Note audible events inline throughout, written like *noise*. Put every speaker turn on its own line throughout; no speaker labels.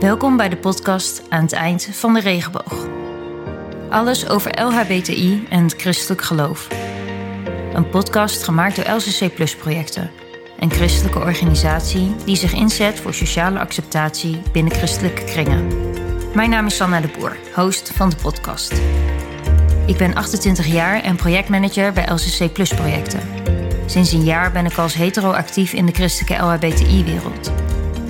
Welkom bij de podcast aan het eind van de regenboog. Alles over LHBTI en het christelijk geloof. Een podcast gemaakt door LCC Plus projecten, een christelijke organisatie die zich inzet voor sociale acceptatie binnen christelijke kringen. Mijn naam is Sanna de Boer, host van de podcast. Ik ben 28 jaar en projectmanager bij LCC Plus projecten. Sinds een jaar ben ik als hetero actief in de christelijke LHBTI-wereld.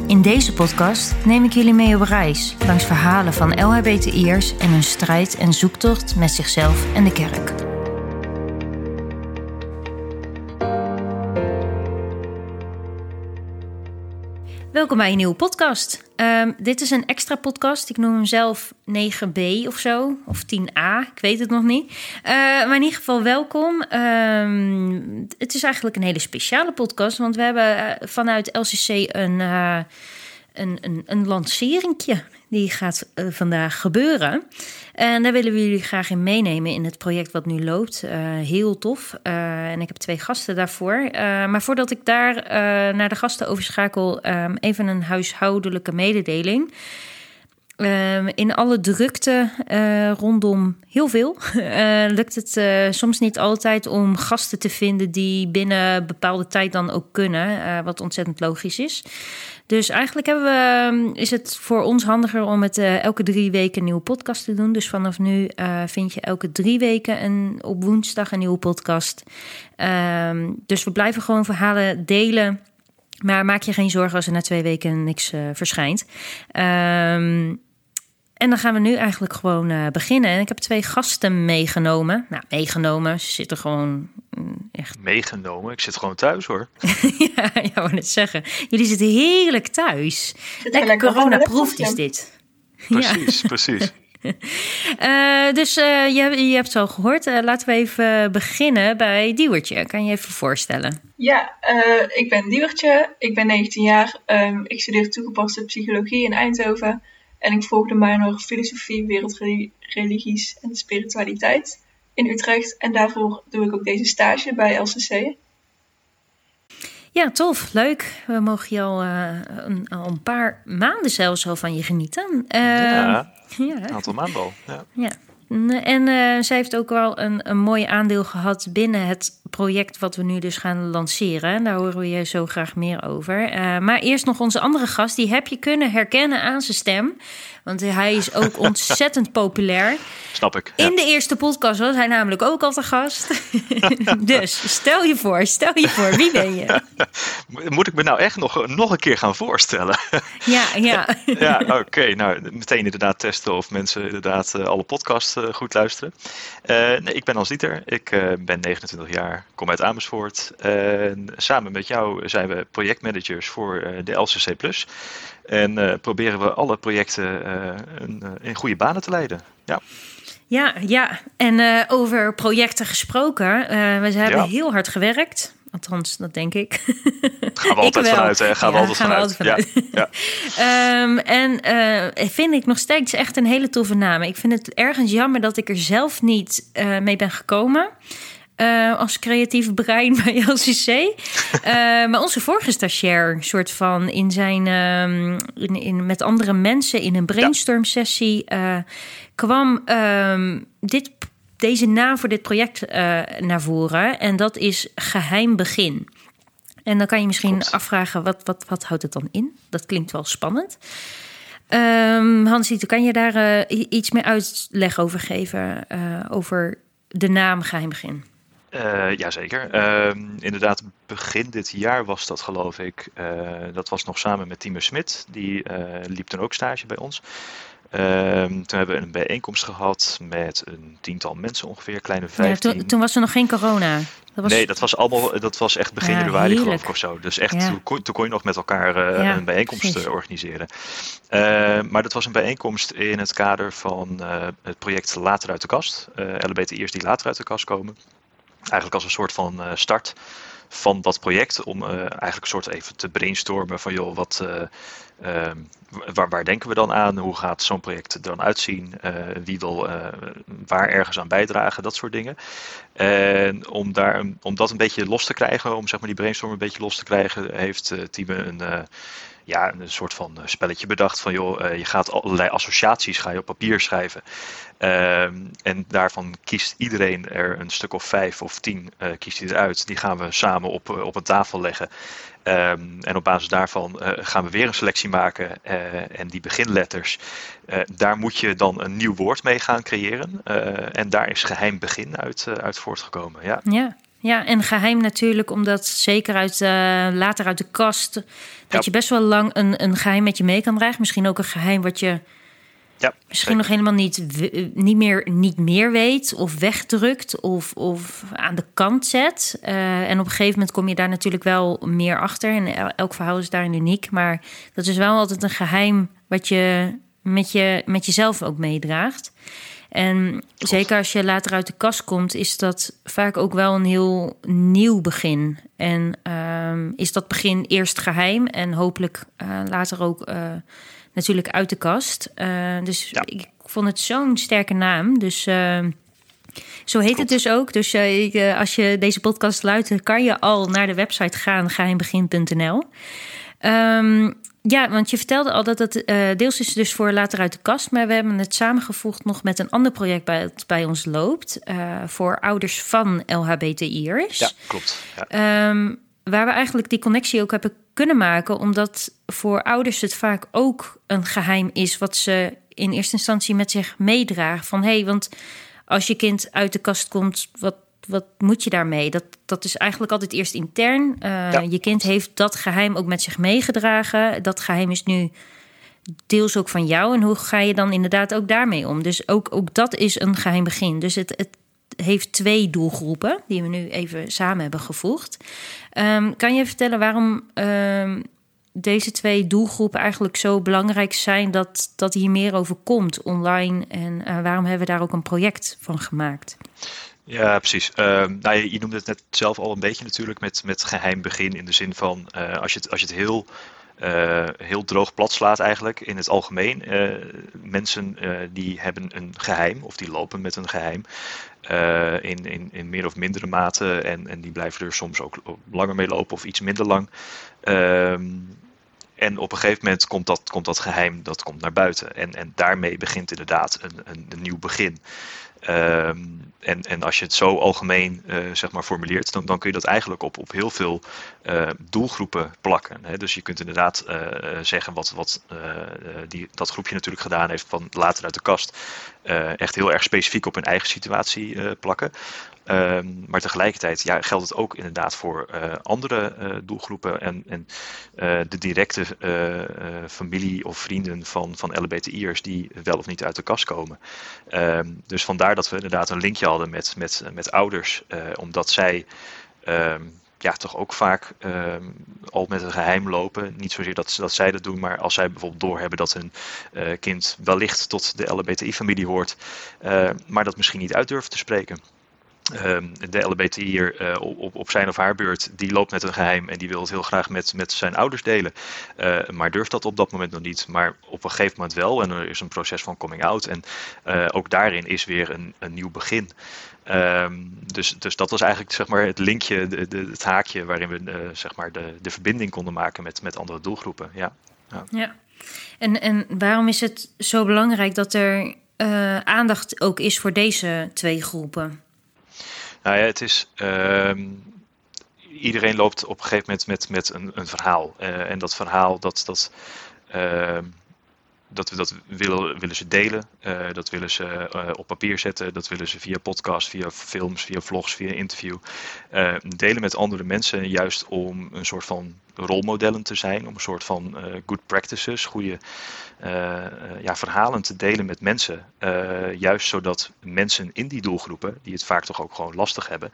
In deze podcast neem ik jullie mee op reis langs verhalen van LHBTI'ers en hun strijd en zoektocht met zichzelf en de kerk. Welkom bij een nieuwe podcast. Ehm, dit is een extra podcast. Ik noem hem zelf 9b of zo, of 10a, ik weet het nog niet. Uh, maar in ieder geval welkom. Ehm, het is eigenlijk een hele speciale podcast, want we hebben eh, vanuit LCC een, uh, een, een, een lanceringje. Die gaat vandaag gebeuren. En daar willen we jullie graag in meenemen in het project wat nu loopt. Uh, heel tof. Uh, en ik heb twee gasten daarvoor. Maar voordat ik daar naar de gasten overschakel, um, even een huishoudelijke mededeling. Um, in alle drukte rondom heel veel *laughs* lukt het soms niet altijd om gasten te vinden die binnen bepaalde tijd dan ook kunnen, wat ontzettend logisch is. Dus eigenlijk hebben we, is het voor ons handiger om het elke drie weken een nieuwe podcast te doen. Dus vanaf nu vind je elke drie weken een, op woensdag een nieuwe podcast. Um, dus we blijven gewoon verhalen delen. Maar maak je geen zorgen als er na twee weken niks verschijnt. Um, en dan gaan we nu eigenlijk gewoon uh, beginnen. En ik heb twee gasten meegenomen. Nou, meegenomen. Ze zitten gewoon mm, echt.
Meegenomen? Ik zit gewoon thuis hoor. *laughs*
ja, ja, wou net zeggen. Jullie zitten heerlijk thuis. Lekker, lekker corona-proef is dit.
Precies, *laughs* ja. precies.
uh, *laughs* dus uh, je, je, hebt het al gehoord. Uh, laten we even beginnen bij Diewertje. Kan je even voorstellen?
Ja, ik ben Diewertje. Ik ben 19 jaar. Um, ik studeer toegepaste psychologie in Eindhoven. En ik volgde minor filosofie, wereldreligies en spiritualiteit in Utrecht. En daarvoor doe ik ook deze stage bij LCC.
Ja, tof. Leuk. We mogen je al, uh, een, al een paar maanden zelfs al van je genieten.
Uh, ja, *laughs* een aantal maanden al. Ja.
ja. En uh, zij heeft ook wel een, een mooi aandeel gehad binnen het project wat we nu dus gaan lanceren. Daar horen we je zo graag meer over. Uh, maar eerst nog onze andere gast. Die heb je kunnen herkennen aan zijn stem. Want hij is ook *laughs* ontzettend populair.
Snap ik.
Ja. In de eerste podcast was hij namelijk ook al te gast. *laughs* dus stel je voor, stel je voor, wie ben je? *laughs*
Moet ik me nou echt nog, nog een keer gaan voorstellen?
ja, ja.
ja, oké. Okay. Nou, meteen inderdaad testen of mensen inderdaad uh, alle podcasts uh, goed luisteren. Uh, nee, ik ben Hans Dieter. Ik ben 29 jaar, kom uit Amersfoort. En samen met jou zijn we projectmanagers voor de LCC+. En proberen we alle projecten uh, in, uh, in, goede banen te leiden. Ja.
Ja, ja. en over projecten gesproken. we hebben ja. heel hard gewerkt. Althans, dat denk ik.
Gaan we *laughs* altijd vanuit, hè? Gaan we altijd gaan vanuit. We altijd vanuit.
Ja. *laughs* um, en vind ik nog steeds echt een hele toffe naam. Ik vind het ergens jammer dat ik er zelf niet mee ben gekomen. Uh, als creatief brein *laughs* bij LCC. Uh, maar onze vorige stagiair, soort van in zijn, uh, in, in, met andere mensen in een brainstorm sessie, ja. kwam ehm, dit, deze naam voor dit project naar voren. En dat is Geheim Begin. En dan kan je misschien Klopt. afvragen, wat, wat, wat houdt het dan in? Dat klinkt wel spannend. Um, Hansie, kan je daar iets meer uitleg over geven? over de naam Geheim Begin?
Uh, Jazeker. Uh, inderdaad, begin dit jaar was dat geloof ik. Uh, dat was nog samen met Timo Smit. Die uh, liep toen ook stage bij ons. Ehm, toen hebben we een bijeenkomst gehad met een tiental mensen ongeveer, kleine vijftien.
Ja, toen, toen, was er nog geen corona.
Dat was... Nee, dat was allemaal, dat was echt begin ja, januari heerlijk. geloof ik of zo. Dus echt, ja. toen, toen, kon je nog met elkaar uh, een bijeenkomst precies. organiseren. Uh, maar dat was een bijeenkomst in het kader van uh, het project Later uit de Kast. LBTI'ers die later uit de kast komen eigenlijk als een soort van uh, start van dat project. Om uh, eigenlijk een soort even te brainstormen van joh, wat, uh, waar, waar, denken we dan aan? Hoe gaat zo'n project er dan uitzien? wie wil waar ergens aan bijdragen? Dat soort dingen. En om, daar, om dat een beetje los te krijgen, om zeg maar die brainstorm een beetje los te krijgen, heeft Tieme een ja, een soort van spelletje bedacht van joh, je gaat allerlei associaties ga je op papier schrijven. Ehm, en daarvan kiest iedereen er een stuk of vijf of tien uh, kiest hij eruit. Die gaan we samen op, op een tafel leggen. Ehm, en op basis daarvan gaan we weer een selectie maken. En die beginletters, daar moet je dan een nieuw woord mee gaan creëren. en daar is geheim begin uit, uit voortgekomen. Ja.
ja. Ja, en geheim natuurlijk, omdat zeker uit, later uit de kast... dat je best wel lang een, een geheim met je mee kan dragen. Misschien ook een geheim wat je
ja,
Misschien nog helemaal niet, niet, meer, niet meer weet of wegdrukt of, of aan de kant zet. Uh, en op een gegeven moment kom je daar natuurlijk wel meer achter. En elk verhaal is daarin uniek. Maar dat is wel altijd een geheim wat je met, je, met jezelf ook meedraagt. En zeker als je later uit de kast komt, is dat vaak ook wel een heel nieuw begin. En uh, is dat begin eerst geheim en hopelijk uh, later ook. Uh, natuurlijk uit de kast. Uh, dus ik vond het zo'n sterke naam. Dus uh, zo heet het dus ook. Dus als je deze podcast luistert, kan je al naar de website gaan, geheimbegin.nl. Um, ehm, ja, want je vertelde al dat het deels is dus voor later uit de kast. Maar we hebben het samengevoegd nog met een ander project bij, dat bij ons loopt. voor ouders van LHBTI'ers.
Ja, klopt. Ja.
Um, waar we eigenlijk die connectie ook hebben kunnen maken, omdat voor ouders het vaak ook een geheim is wat ze in eerste instantie met zich meedragen. Van hé, hey, want als je kind uit de kast komt, wat, wat moet je daarmee? Dat, dat is eigenlijk altijd eerst intern. Uh, Je kind heeft dat geheim ook met zich meegedragen. Dat geheim is nu deels ook van jou. En hoe ga je dan inderdaad ook daarmee om? Dus ook, ook dat is een geheim begin. Dus het, het heeft twee doelgroepen die we nu even samen hebben gevoegd. Um, kan je vertellen waarom um, deze twee doelgroepen eigenlijk zo belangrijk zijn dat, dat hier meer over komt online? En uh, waarom hebben we daar ook een project van gemaakt?
Ja, precies. Uh, nou, je, noemde het net zelf al een beetje natuurlijk met, met geheim begin. In de zin van uh, als, je het, als je het heel uh, heel droog plat slaat eigenlijk in het algemeen. Uh, mensen die hebben een geheim of die lopen met een geheim in, in, in meer of mindere mate en, en die blijven er soms ook langer mee lopen of iets minder lang. Ehm, en op een gegeven moment komt dat, komt dat geheim dat komt naar buiten. En, en daarmee begint inderdaad een, een, een nieuw begin. Um, en, en als je het zo algemeen uh, zeg maar formuleert, dan, dan kun je dat eigenlijk op, op heel veel uh, doelgroepen plakken. Hè? Dus je kunt inderdaad uh, zeggen wat, wat die, dat groepje natuurlijk gedaan heeft van later uit de kast. echt heel erg specifiek op hun eigen situatie plakken. Um, maar tegelijkertijd ja, geldt het ook inderdaad voor uh, andere uh, doelgroepen en, en uh, de directe familie of vrienden van, van LBTI'ers die wel of niet uit de kast komen. Um, dus vandaar dat we inderdaad een linkje hadden met, met, met ouders, omdat zij um, ja, toch ook vaak al met een geheim lopen. Niet zozeer dat, dat zij dat doen, maar als zij bijvoorbeeld doorhebben dat hun uh, kind wellicht tot de LBTI-familie hoort, maar dat misschien niet uit durven te spreken. Ehm, de LBTI'er uh, op, op zijn of haar beurt, die loopt met een geheim en die wil het heel graag met, met zijn ouders delen. Uh, maar durft dat op dat moment nog niet. Maar op een gegeven moment wel. En er is een proces van coming out. En uh, ook daarin is weer een, een nieuw begin. Um, dus, dus dat was eigenlijk zeg maar, het linkje, de, de, het haakje waarin we zeg maar de, de verbinding konden maken met, met andere doelgroepen. Ja.
ja. ja. En, en waarom is het zo belangrijk dat er aandacht ook is voor deze twee groepen?
Nou ja, het is. Uh, iedereen loopt op een gegeven moment met, met een, een verhaal. Uh, en dat verhaal, dat, dat, uh, dat, dat willen, willen ze delen. Uh, dat willen ze op papier zetten. Dat willen ze via podcast, via films, via vlogs, via interview. delen met andere mensen, juist om een soort van rolmodellen te zijn. Om een soort van good practices, goede ja, verhalen te delen met mensen. Juist zodat mensen in die doelgroepen, die het vaak toch ook gewoon lastig hebben,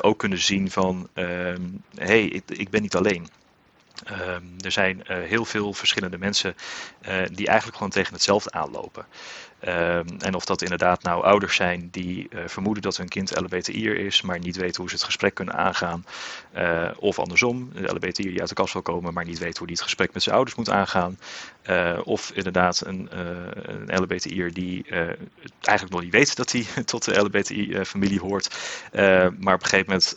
ook kunnen zien van hé, hey, ik, ik, ben niet alleen. Um, er zijn heel veel verschillende mensen die eigenlijk gewoon tegen hetzelfde aanlopen. Um, en of dat inderdaad nou ouders zijn die uh, vermoeden dat hun kind LBTI'er is, maar niet weten hoe ze het gesprek kunnen aangaan. Of andersom, de LBTI'er die uit de kast wil komen, maar niet weet hoe die het gesprek met zijn ouders moet aangaan. Of inderdaad een, een LBTI'er die eigenlijk nog niet weet dat hij *laughs* tot de LBTI-familie hoort, maar op een gegeven moment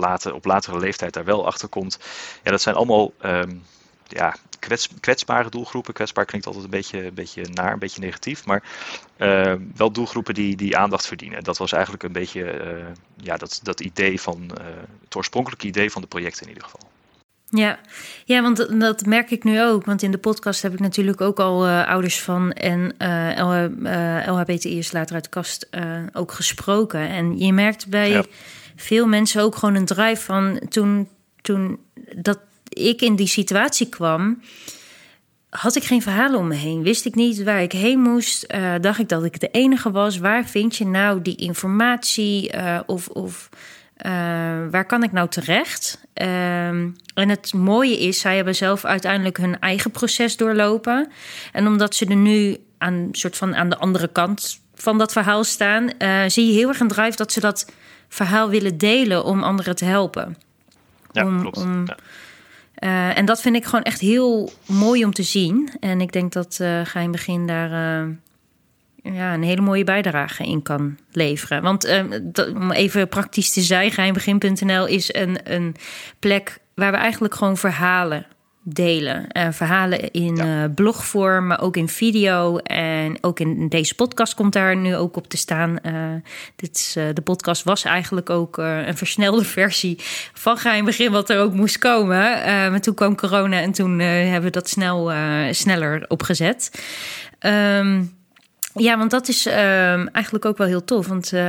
later, op latere leeftijd daar wel achter komt. Ja, dat zijn allemaal. Um, ja, kwets, kwetsbare doelgroepen. Kwetsbaar klinkt altijd een beetje, een beetje naar, een beetje negatief. Maar uh, wel doelgroepen die, die aandacht verdienen. Dat was eigenlijk een beetje uh, ja, dat, dat idee van, uh, het oorspronkelijke idee van de projecten in ieder geval.
Ja. ja, want dat merk ik nu ook. Want in de podcast heb ik natuurlijk ook al uh, ouders van en LHBTI'ers later uit de kast ook gesproken. En je merkt bij ja. veel mensen ook gewoon een drive van toen, toen dat ik in die situatie kwam had ik geen verhalen om me heen. Wist ik niet waar ik heen moest. Uh, dacht ik dat ik de enige was. Waar vind je nou die informatie? Uh, of of uh, waar kan ik nou terecht? Ehm, en het mooie is, zij hebben zelf uiteindelijk hun eigen proces doorlopen. En omdat ze er nu aan, soort van aan de andere kant van dat verhaal staan, zie je heel erg een drive dat ze dat verhaal willen delen om anderen te helpen.
Ja, om, klopt. Om, ja.
Uh, en dat vind ik gewoon echt heel mooi om te zien. En ik denk dat uh, Begin daar uh, ja, een hele mooie bijdrage in kan leveren. Want om even praktisch te zijn, geinbegin.nl is een, een plek waar we eigenlijk gewoon verhalen delen. Uh, verhalen in ja. uh, blogvorm, maar ook in video. En ook in deze podcast komt daar nu ook op te staan. Uh, dit is, de podcast was eigenlijk ook een versnelde *laughs* versie van Geheim Begin, wat er ook moest komen. maar toen kwam corona en toen hebben we dat snel, sneller opgezet. Um, ja, want dat is uh, eigenlijk ook wel heel tof. Want uh,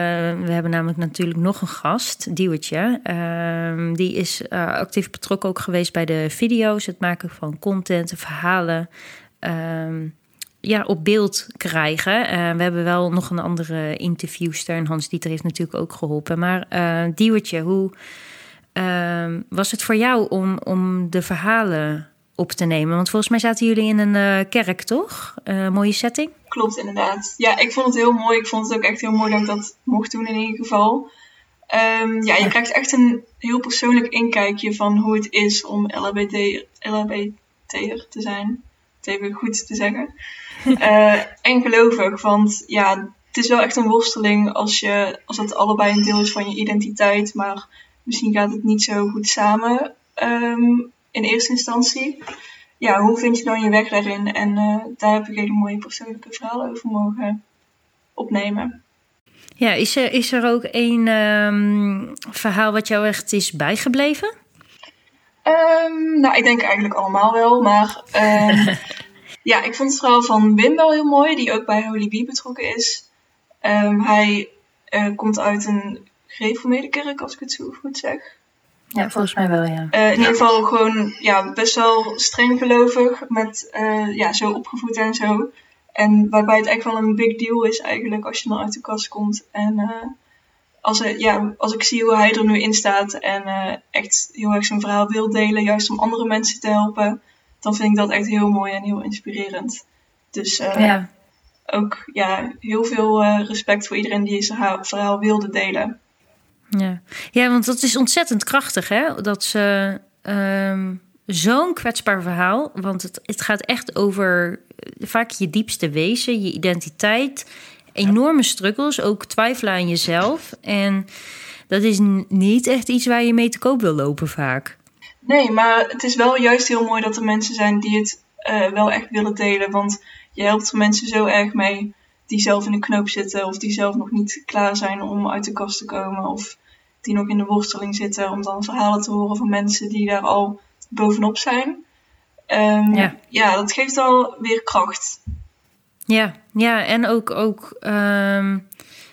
we hebben namelijk natuurlijk nog een gast, Diewertje. Uh, die is uh, actief betrokken ook geweest bij de video's, het maken van content, verhalen. Ehm, ja, op beeld krijgen. Eh, we hebben wel nog een andere interviewster. En Hans Dieter heeft natuurlijk ook geholpen. Maar Diewertje, hoe ehm, was het voor jou om, om de verhalen op te nemen? Want volgens mij zaten jullie in een kerk, toch? Mooie setting.
Klopt, inderdaad. Ja, ik vond het heel mooi. Ik vond het ook echt heel mooi dat ik dat mocht doen in ieder geval. Um, ja, je krijgt echt een heel persoonlijk inkijkje van hoe het is om LHBT, LHBT'er te zijn. Het even goed te zeggen. uh, *laughs* en gelovig, want ja, het is wel echt een worsteling als, je, als dat allebei een deel is van je identiteit, maar misschien gaat het niet zo goed samen. Um, in eerste instantie. Ja, hoe vind je dan je weg daarin? En uh, daar heb ik hele mooie persoonlijke verhalen over mogen opnemen.
Ja, is er, is er ook een um, verhaal wat jou echt is bijgebleven?
Um, nou, ik denk eigenlijk allemaal wel. Maar um, *laughs* ja, ik vond het verhaal van Wim wel heel mooi, die ook bij Holy Bee betrokken is. hij uh, komt uit een gereformeerde kerk, als ik het zo goed zeg.
Ja, volgens mij wel, ja.
Uh, in ieder geval gewoon ja, best wel streng gelovig, met uh, ja, zo opgevoed en zo. En waarbij het echt wel een big deal is eigenlijk als je dan uit de kast komt. En uh, als, er, ja, als ik zie hoe hij er nu in staat en echt heel erg zijn verhaal wil delen, juist om andere mensen te helpen, dan vind ik dat echt heel mooi en heel inspirerend. Dus ja. ook ja, heel veel respect voor iedereen die zijn verhaal wilde delen.
Ja. ja, want dat is ontzettend krachtig, hè? Dat ze um, zo'n kwetsbaar verhaal, want het, het gaat echt over eh, vaak je diepste wezen, je identiteit, enorme struggles, ook twijfelen aan jezelf. En dat is niet echt iets waar je mee te koop wil lopen vaak.
Nee, maar het is wel juist heel mooi dat er mensen zijn die het uh, wel echt willen delen. Want je helpt mensen zo erg mee die zelf in de knoop zitten of die zelf nog niet klaar zijn om uit de kast te komen. Of die nog in de worsteling zitten, om dan verhalen te horen van mensen die daar al bovenop zijn. Um, ja. ja, dat geeft al weer kracht.
Ja, ja en ook, ook, um,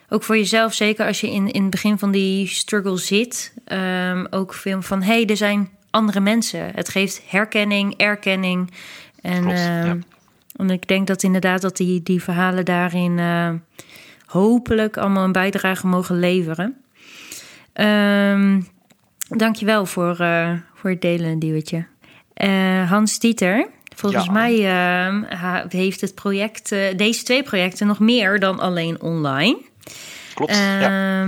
ook voor jezelf, zeker als je in, in het begin van die struggle zit, um, ook veel van hé, hey, er zijn andere mensen. Het geeft herkenning, erkenning. En, Klopt, ja. en ik denk dat inderdaad dat die, die verhalen daarin uh, hopelijk allemaal een bijdrage mogen leveren. Um, dankjewel voor, uh, voor het delen, Diewertje. Uh, Hans Dieter, volgens ja. mij uh, heeft het project, uh, deze twee projecten nog meer dan alleen online.
Klopt, ja.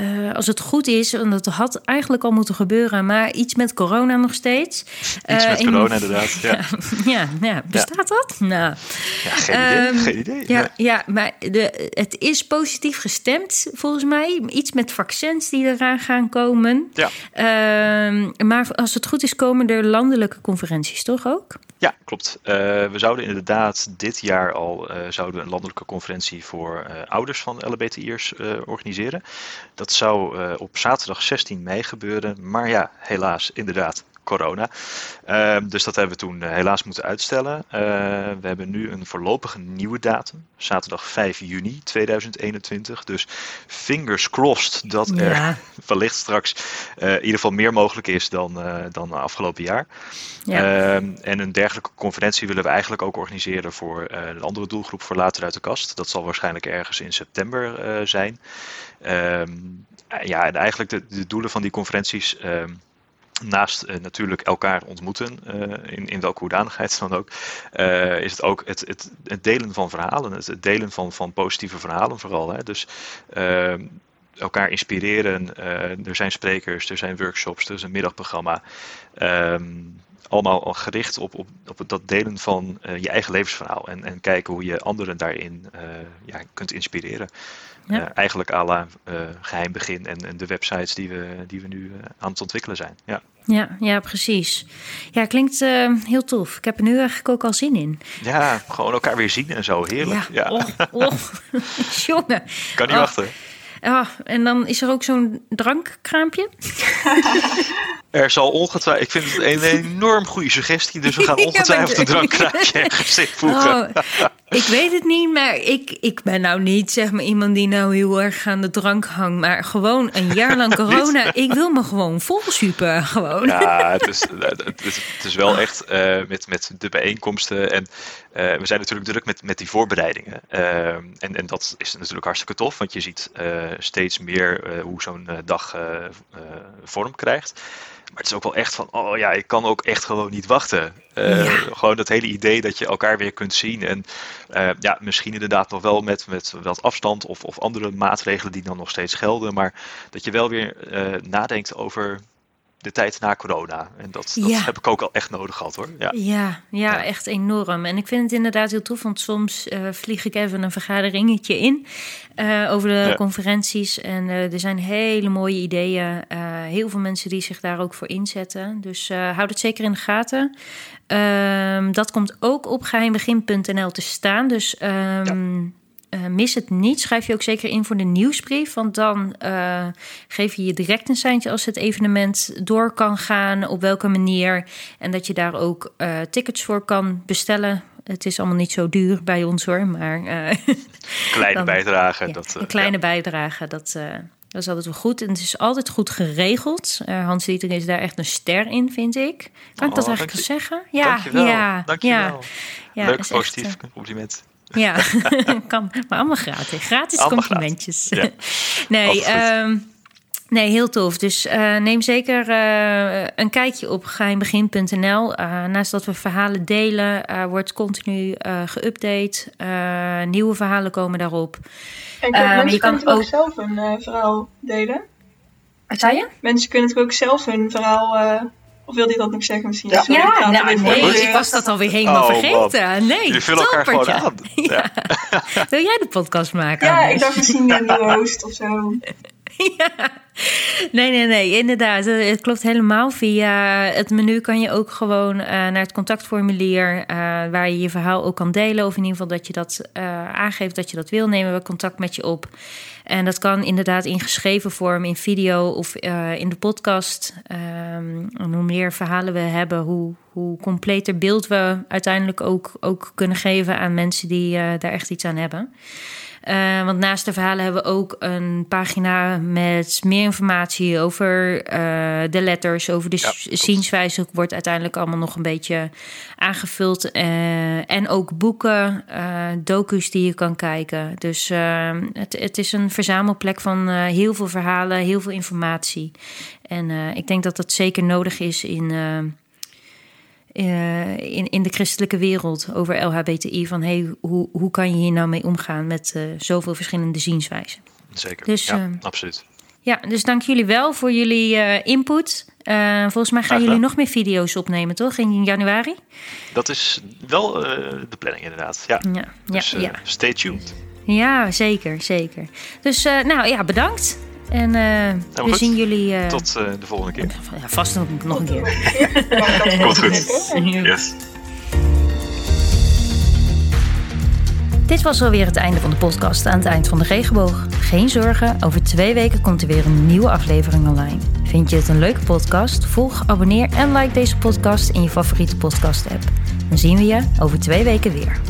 Uh, als het goed is, en dat had eigenlijk al moeten gebeuren, maar iets met corona nog steeds.
Iets met corona, inderdaad. Ja. *laughs*
ja, ja, bestaat dat? Nou,
ja, geen idee. Um, geen idee.
Ja, ja. maar de, het is positief gestemd, volgens mij. Iets met vaccins die eraan gaan komen.
Ja.
Um, maar als het goed is, komen er landelijke conferenties, toch ook?
Ja, klopt. Uh, we zouden inderdaad dit jaar al zouden een landelijke conferentie voor ouders van LBTI'ers organiseren. Dat zou op zaterdag 16 mei gebeuren, maar ja, helaas, inderdaad, corona. Ehm, dus dat hebben we toen helaas moeten uitstellen. we hebben nu een voorlopige nieuwe datum, zaterdag 5 juni 2021. Dus fingers crossed dat er ja. *laughs* wellicht straks in ieder geval meer mogelijk is dan, dan afgelopen jaar. Ja. Ehm, en een dergelijke conferentie willen we eigenlijk ook organiseren voor een andere doelgroep voor later uit de kast. Dat zal waarschijnlijk ergens in september zijn. Ehm, ja, en eigenlijk de, de, doelen van die conferenties. Ehm, naast uh, natuurlijk elkaar ontmoeten, in, in welke hoedanigheid dan ook, is het ook het, het, het, delen van verhalen, het, delen van, van positieve verhalen vooral. Hè. Dus elkaar inspireren. er zijn sprekers, er zijn workshops, er is een middagprogramma. Um, allemaal gericht op, op, op dat delen van uh, je eigen levensverhaal. En, en kijken hoe je anderen daarin uh, ja, kunt inspireren. Ja. Uh, eigenlijk à la geheim begin en, en, de websites die we, die we nu aan het ontwikkelen zijn. Ja,
ja, ja precies. Ja, klinkt heel tof. Ik heb er nu eigenlijk ook al zin in.
Ja, gewoon elkaar weer zien en zo. Heerlijk. Ja, ja.
Oh, oh. *laughs* jongen.
Kan niet oh. wachten.
Ja, en dan is er ook zo'n drankkraampje. *laughs*
Er zal ongetwijfeld. Ik vind het een enorm goede suggestie. Dus we gaan *laughs* ongetwijfeld een drankkraantje *laughs* ergens voegen. Oh,
ik weet het niet, maar ik, ik ben nou niet zeg maar iemand die nou heel erg aan de drank hangt. Maar gewoon een jaar lang *laughs* corona. ik wil me gewoon vol super. Gewoon.
Ja, het is, het is, het is wel echt uh, met, met de bijeenkomsten. En uh, we zijn natuurlijk druk met, met die voorbereidingen. Uh, en, en dat is natuurlijk hartstikke tof. Want je ziet steeds meer hoe zo'n dag vorm krijgt. Maar het is ook wel echt van, oh ja, ik kan ook echt gewoon niet wachten. Uh, Gewoon dat hele idee dat je elkaar weer kunt zien. En uh, ja, misschien inderdaad nog wel met, met wat afstand of, of andere maatregelen die dan nog steeds gelden. Maar dat je wel weer uh, nadenkt over de tijd na corona. En dat, dat heb ik ook al echt nodig gehad hoor.
Ja. Ja, ja, echt enorm. En ik vind het inderdaad heel tof, want soms uh, vlieg ik even een vergaderingetje in uh, over de conferenties. En uh, er zijn hele mooie ideeën. heel veel mensen die zich daar ook voor inzetten. Dus houd het zeker in de gaten. Um, dat komt ook op geheimbegin.nl te staan. Dus um, uh, mis het niet. Schrijf je ook zeker in voor de nieuwsbrief. Want dan uh, geef je je direct een seintje als het evenement door kan gaan. Op welke manier. En dat je daar ook uh, tickets voor kan bestellen. Het is allemaal niet zo duur bij ons hoor. Maar, *laughs*
kleine dan, bijdrage. Ja,
dat, een kleine ja. bijdrage. Dat, dat is altijd wel goed. En het is altijd goed geregeld. Hans Dieter is daar echt een ster in, vind ik. Kan oh, ik dat oh, eigenlijk zeggen?
Ja, dankjewel. ja. Dankjewel. Ja, Leuk, positief compliment.
Ja, *laughs* kan, maar allemaal gratis. Gratis complimentjes. *laughs* nee, um, nee, heel tof. Dus uh, neem zeker uh, een kijkje op geheimbegin.nl. Uh, eh, naast dat we verhalen delen, wordt continu geüpdate. nieuwe verhalen komen daarop.
En kan, mensen je kan ook zelf een verhaal delen.
Wat zei je?
Mensen kunnen het ook zelf hun verhaal of wil hij dat nog zeggen misschien?
Ja, Sorry, ja nou, nee, ik was dat alweer helemaal oh, vergeten. Nee,
Jullie vullen elkaar gewoon aan. *laughs* Ja.
Wil jij de podcast maken?
Ja, ik dacht misschien een nieuwe host of zo. *laughs*
ja. Nee, nee, nee, inderdaad. Het klopt helemaal. Via het menu kan je ook gewoon uh, naar het contactformulier, uh, waar je je verhaal ook kan delen. Of in ieder geval dat je dat uh, aangeeft dat je dat wil. Nemen we contact met je op. En dat kan inderdaad in geschreven vorm, in video of in de podcast. En hoe meer verhalen we hebben, hoe, hoe completer beeld we uiteindelijk ook, ook kunnen geven aan mensen die daar echt iets aan hebben. Uh, want naast de verhalen hebben we ook een pagina met meer informatie over uh, de letters, over de ja, zienswijze. Wordt uiteindelijk allemaal nog een beetje aangevuld. Uh, en ook boeken, docu's die je kan kijken. Dus het, het, is een verzamelplek van heel veel verhalen, heel veel informatie. En ik denk dat dat zeker nodig is in uh, in, in de christelijke wereld over LHBTI. Van hey, hoe, hoe kan je hier nou mee omgaan met uh, zoveel verschillende zienswijzen?
Zeker, dus, ja, uh, absoluut.
ja, dus dank jullie wel voor jullie input. Volgens mij gaan jullie nog meer video's opnemen, toch? In januari?
Dat is wel de planning, inderdaad. Ja. ja, dus, ja, stay tuned.
Ja, zeker, zeker. Dus nou ja, bedankt. En we zien jullie.
Tot de volgende keer.
Ja, vast nog, nog een keer. *laughs*
Komt goed. Yes.
Dit was alweer het einde van de podcast aan het eind van de regenboog. Geen zorgen, over twee weken komt er weer een nieuwe aflevering online. Vind je het een leuke podcast? Volg, abonneer en like deze podcast in je favoriete podcast app. Dan zien we je over twee weken weer.